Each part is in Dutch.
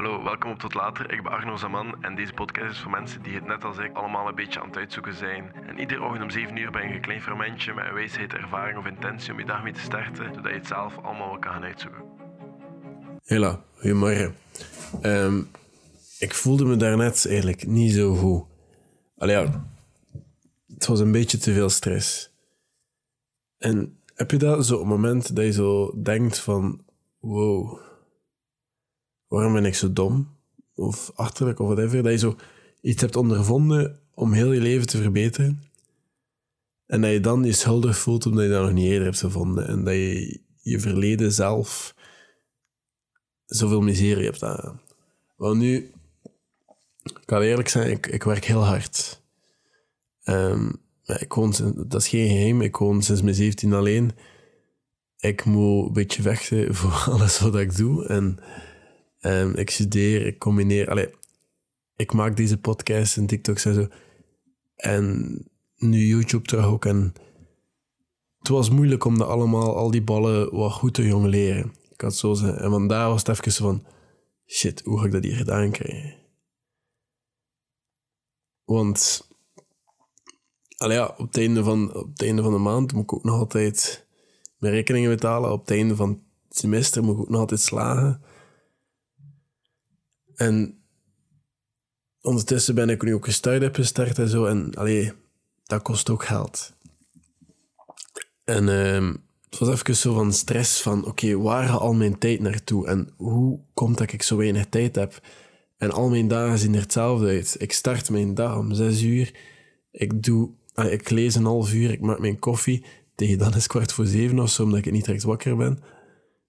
Hallo, welkom op Tot Later. Ik ben Arno Zaman en deze podcast is voor mensen die het net als ik allemaal een beetje aan het uitzoeken zijn. En iedere ochtend om 7 uur ben je een klein fermentje met een wijsheid, ervaring of intentie om je dag mee te starten, zodat je het zelf allemaal wel kan gaan uitzoeken. Hela, goedemorgen. Ehm, ik voelde me daarnet eigenlijk niet zo goed. Allee, ja, het was een beetje te veel stress. En heb je dat zo op het moment dat je zo denkt van... Wow, waarom ben ik zo dom? Of achterlijk, of whatever. Dat je zo iets hebt ondervonden om heel je leven te verbeteren. En dat je dan je schuldig voelt omdat je dat nog niet eerder hebt gevonden. En dat je je verleden zelf zoveel miserie hebt aan. Want nu, ik kan eerlijk zijn, ik, ik werk heel hard. Ehm, ik woon, dat is geen geheim, ik woon sinds mijn 17 alleen. Ik moet een beetje vechten voor alles wat ik doe. En um, ik studeer, ik combineer. Allez, ik maak deze podcasts en TikToks en zo. En nu YouTube terug ook. En het was moeilijk om dat allemaal, al die ballen wat goed te jongleren. Ik had zo zeggen. En vandaar was het even van... Shit, hoe ga ik dat hier gedaan krijgen? Want... Allee, ja, op het, einde van, op het einde van de maand moet ik ook nog altijd mijn rekeningen betalen. Op het einde van het semester moet ik ook nog altijd slagen. En ondertussen ben ik nu ook een start-up gestart en zo. En allee, dat kost ook geld. En uh, het was even zo van stress van, oké, waar gaat al mijn tijd naartoe? En hoe komt dat ik zo weinig tijd heb? En al mijn dagen zien er hetzelfde uit. Ik start mijn dag om zes uur. Ik, doe, ik lees een half uur, ik maak mijn koffie. Tegen dan is kwart voor zeven of zo, omdat ik niet direct wakker ben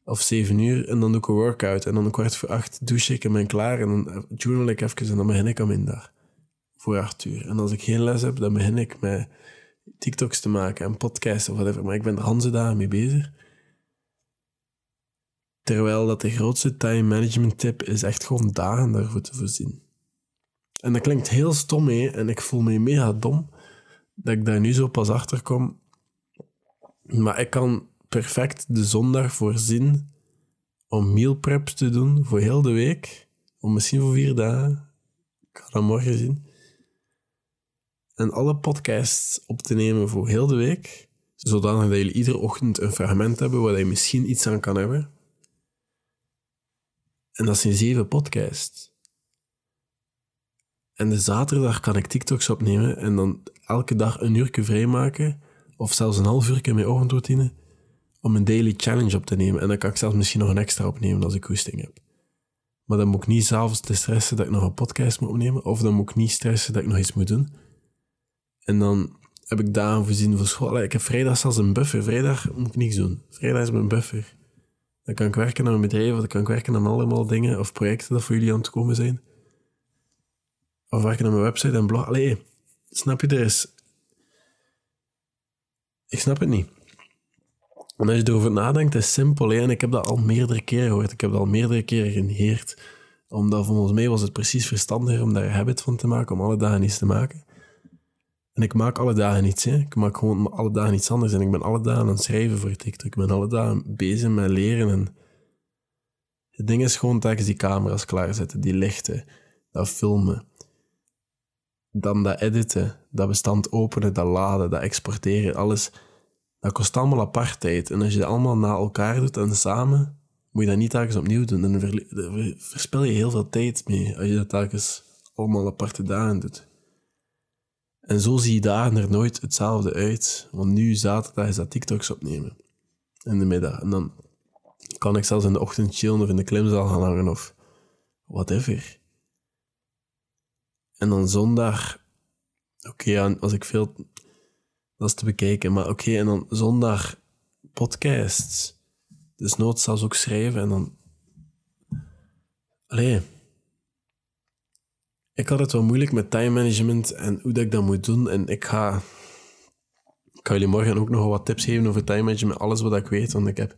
of zeven uur en dan doe ik een workout. En dan een kwart voor acht douche ik en ben klaar. En dan journal ik even en dan begin ik aan dag. Voor acht uur. En als ik geen les heb, dan begin ik met TikToks te maken en podcasts of whatever. Maar ik ben er hanse dagen mee bezig. Terwijl dat de grootste time management tip is echt gewoon dagen daarvoor te voorzien. En dat klinkt heel stom, hè? en ik voel me mega dom dat ik daar nu zo pas achter kom. Maar ik kan perfect de zondag voorzien om meal prep te doen voor heel de week. Om misschien voor vier dagen. Ik ga dat morgen zien. En alle podcasts op te nemen voor heel de week. Zodanig dat jullie iedere ochtend een fragment hebben waar je misschien iets aan kan hebben. En dat zijn zeven podcasts. En de zaterdag kan ik TikToks opnemen en dan elke dag een uurtje vrijmaken. Of zelfs een half uurtje met ochtendroutine om een daily challenge op te nemen. En dan kan ik zelfs misschien nog een extra opnemen als ik hoesting heb. Maar dan moet ik niet s'avonds te stressen dat ik nog een podcast moet opnemen. Of dan moet ik niet stressen dat ik nog iets moet doen. En dan heb ik dagen voorzien voor school. ik heb vrijdag zelfs een buffer. Vrijdag moet ik niets doen. Vrijdag is mijn buffer. Dan kan ik werken aan mijn bedrijf, of dan kan ik werken aan allemaal dingen of projecten dat voor jullie aan het komen zijn. Of werken aan mijn website en blog. Allee, snap je, er is... Ik snap het niet. En als je erover nadenkt, is simpel. En ik heb dat al meerdere keren gehoord. Ik heb dat al meerdere keren geneerd. Omdat volgens mij was het precies verstandiger om daar een habit van te maken, om alle dagen iets te maken. En ik maak alle dagen iets. Hè? Ik maak gewoon alle dagen iets anders. En ik ben alle dagen aan het schrijven voor TikTok. Ik ben alle dagen bezig met leren. En het ding is gewoon telkens die camera's klaarzetten, die lichten, dat filmen. Dan dat editen, dat bestand openen, dat laden, dat exporteren, alles dat kost allemaal apart tijd. En als je dat allemaal na elkaar doet en samen, moet je dat niet telkens opnieuw doen. Dan verspil je heel veel tijd mee als je dat telkens allemaal aparte dagen doet. En zo zie je dagen er nooit hetzelfde uit. Want nu zaterdag is dat TikToks opnemen. In de middag. En dan kan ik zelfs in de ochtend chillen of in de klimzaal gaan hangen of whatever. En dan zondag... Oké, als ik veel dat is te bekijken. Maar oké, en dan zondag podcasts. Dus nood zelfs ook schrijven en dan... Allee. Ik had het wel moeilijk met time management en hoe dat ik dat moet doen. En ik ga... Ik jullie morgen ook nog wat tips geven over time management. Alles wat ik weet, want ik heb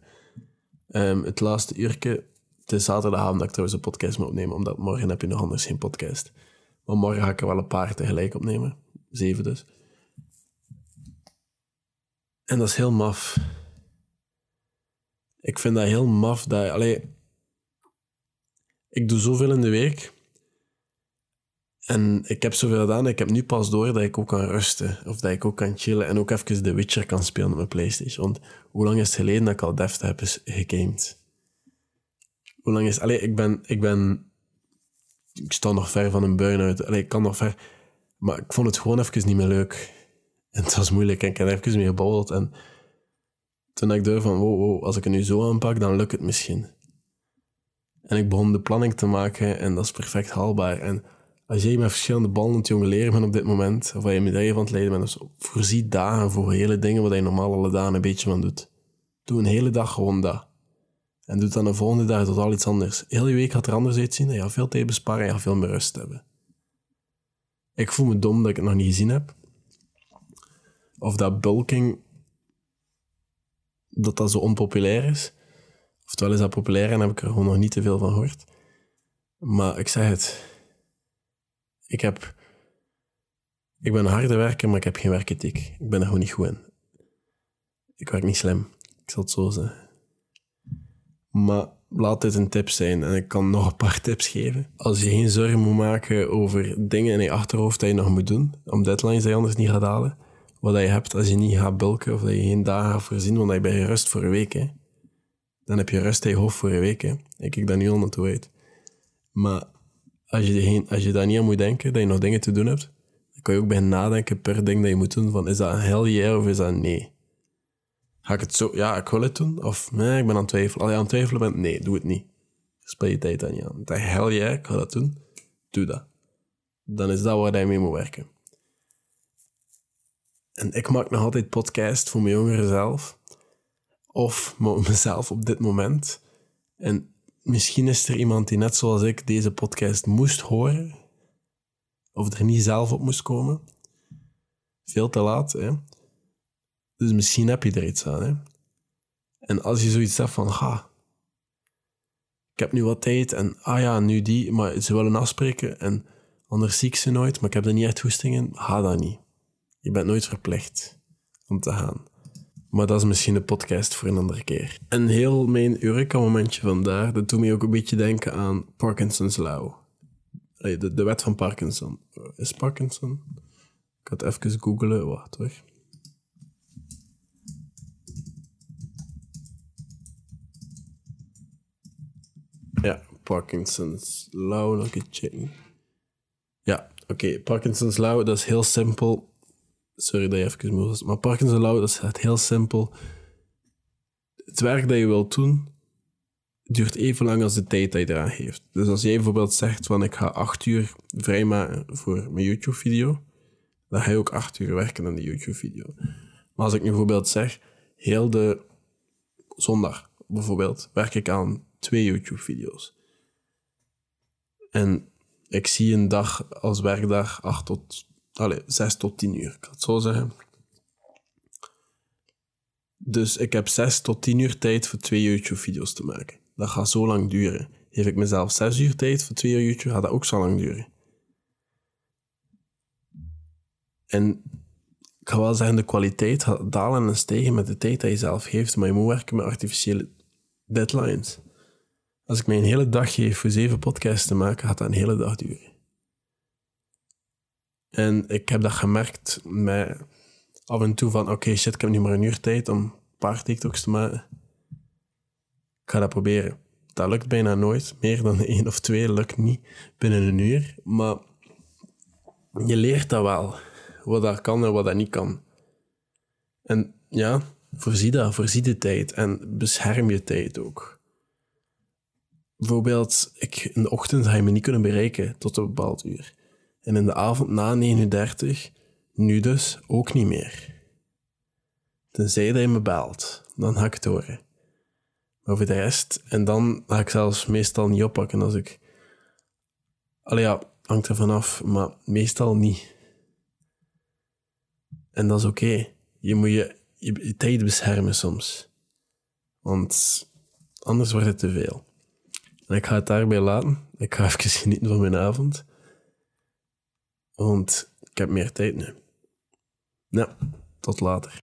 um, het laatste uurtje... Het is zaterdagavond dat ik trouwens een podcast moet opnemen, omdat morgen heb je nog anders geen podcast. Maar morgen ga ik er wel een paar tegelijk opnemen. Zeven dus. En dat is heel maf. Ik vind dat heel maf dat... Allee, ik doe zoveel in de week. En ik heb zoveel gedaan. Ik heb nu pas door dat ik ook kan rusten. Of dat ik ook kan chillen. En ook even The Witcher kan spelen op mijn PlayStation. Want hoe lang is het geleden dat ik al Deft heb gegamed? Hoe lang is... Allee, ik ben... Ik ben... Ik sta nog ver van een burn-out. Allee, ik kan nog ver... Maar ik vond het gewoon even niet meer leuk. En het was moeilijk. En ik heb even mee gebabbeld. En toen ik door van... Wow, wow, als ik het nu zo aanpak, dan lukt het misschien. En ik begon de planning te maken. En dat is perfect haalbaar. En als jij met verschillende ballen het jongen leren bent op dit moment, of waar je medaille van het leiden bent, dus voorzie dagen voor hele dingen wat je normaal alle dagen een beetje van doet. Doe een hele dag gewoon dat. En doe dan de volgende dag totaal iets anders. Heel je week gaat er anders uitzien. Je gaat veel tijd besparen en je gaat veel meer rust hebben. Ik voel me dom dat ik het nog niet gezien heb. Of dat bulking, dat dat zo onpopulair is. Oftewel is dat populair en heb ik er gewoon nog niet te veel van gehoord. Maar ik zeg het, ik heb... Ik ben een harde werker, maar ik heb geen werkethiek. Ik ben er gewoon niet goed in. Ik werk niet slim. Ik zal het zo zeggen. Maar laat dit een tip zijn en ik kan nog een paar tips geven. Als je geen zorgen moet maken over dingen in je achterhoofd dat je nog moet doen, om deadlines die je anders niet gaat halen, wat je hebt als je niet gaat bulken of dat je geen dagen gaat voorzien, want je bent gerust voor een week. Hè. Dan heb je rust in je hoofd voor een week. Hè. Ik kijk daar nu al naartoe uit. Maar als je, als je daar niet aan moet denken, dat je nog dingen te doen hebt, dan kan je ook bij nadenken per ding dat je moet doen. Van, is dat een hell of is dat nee? Ga ik het zo... Ja, ik wil het doen. Of nee, ik ben aan het twijfelen. Als je aan het twijfelen bent, nee, doe het niet. Speel je tijd aan niet aan. Dat hell yeah, ik ga dat doen. Doe dat. Dan is dat waar je mee moet werken. En ik maak nog altijd podcast voor mijn jongeren zelf. Of mezelf op dit moment. En misschien is er iemand die net zoals ik deze podcast moest horen, of er niet zelf op moest komen. Veel te laat, hè? Dus misschien heb je er iets aan, hè? En als je zoiets zegt van, ga, ik heb nu wat tijd en, ah ja, nu die, maar ze willen afspreken en anders zie ik ze nooit, maar ik heb er niet echt hoesting in, ga dat niet. Je bent nooit verplicht om te gaan. Maar dat is misschien een podcast voor een andere keer. En heel mijn Eureka-momentje vandaar, dat doet me ook een beetje denken aan Parkinson's Law. De, de wet van Parkinson. Is Parkinson? Ik het even googlen. Wacht hoor. Ja, Parkinson's Law. Nog een. Ja, oké. Parkinson's Law, dat is heel simpel. Sorry dat je even moest. Maar Parkinson Law, dat is heel simpel. Het werk dat je wilt doen, duurt even lang als de tijd dat je eraan heeft. Dus als jij bijvoorbeeld zegt van ik ga acht uur vrijmaken voor mijn YouTube-video, dan ga je ook acht uur werken aan die YouTube-video. Maar als ik nu bijvoorbeeld zeg, heel de zondag bijvoorbeeld, werk ik aan twee YouTube-video's. En ik zie een dag als werkdag acht tot Allee, 6 tot 10 uur, ik het zo zeggen. Dus ik heb 6 tot 10 uur tijd voor twee YouTube-video's te maken. Dat gaat zo lang duren. Geef ik mezelf 6 uur tijd voor twee YouTube, gaat dat ook zo lang duren. En ik ga wel zeggen, de kwaliteit gaat dalen en stijgen met de tijd dat je zelf geeft, maar je moet werken met artificiële deadlines. Als ik mij een hele dag geef voor zeven podcasts te maken, gaat dat een hele dag duren. En ik heb dat gemerkt met af en toe van, oké, shit, ik heb nu maar een uur tijd om een paar TikToks te maken. Ik ga dat proberen. Dat lukt bijna nooit. Meer dan één of twee lukt niet binnen een uur. Maar je leert dat wel. Wat dat kan en wat dat niet kan. En ja, voorzie dat. Voorzie de tijd. En bescherm je tijd ook. Bijvoorbeeld, ik, in de ochtend ga je me niet kunnen bereiken tot een bepaald uur. En in de avond na 39, nu dus ook niet meer. Tenzij dat je me belt, dan ga ik het horen. Maar voor de rest, en dan ga ik zelfs meestal niet oppakken als ik. Allee ja, hangt er vanaf, maar meestal niet. En dat is oké. Je moet je, je, je tijd beschermen soms. Want anders wordt het te veel. En ik ga het daarbij laten. Ik ga even genieten van mijn avond. Want ik heb meer tijd nu. Nou, tot later.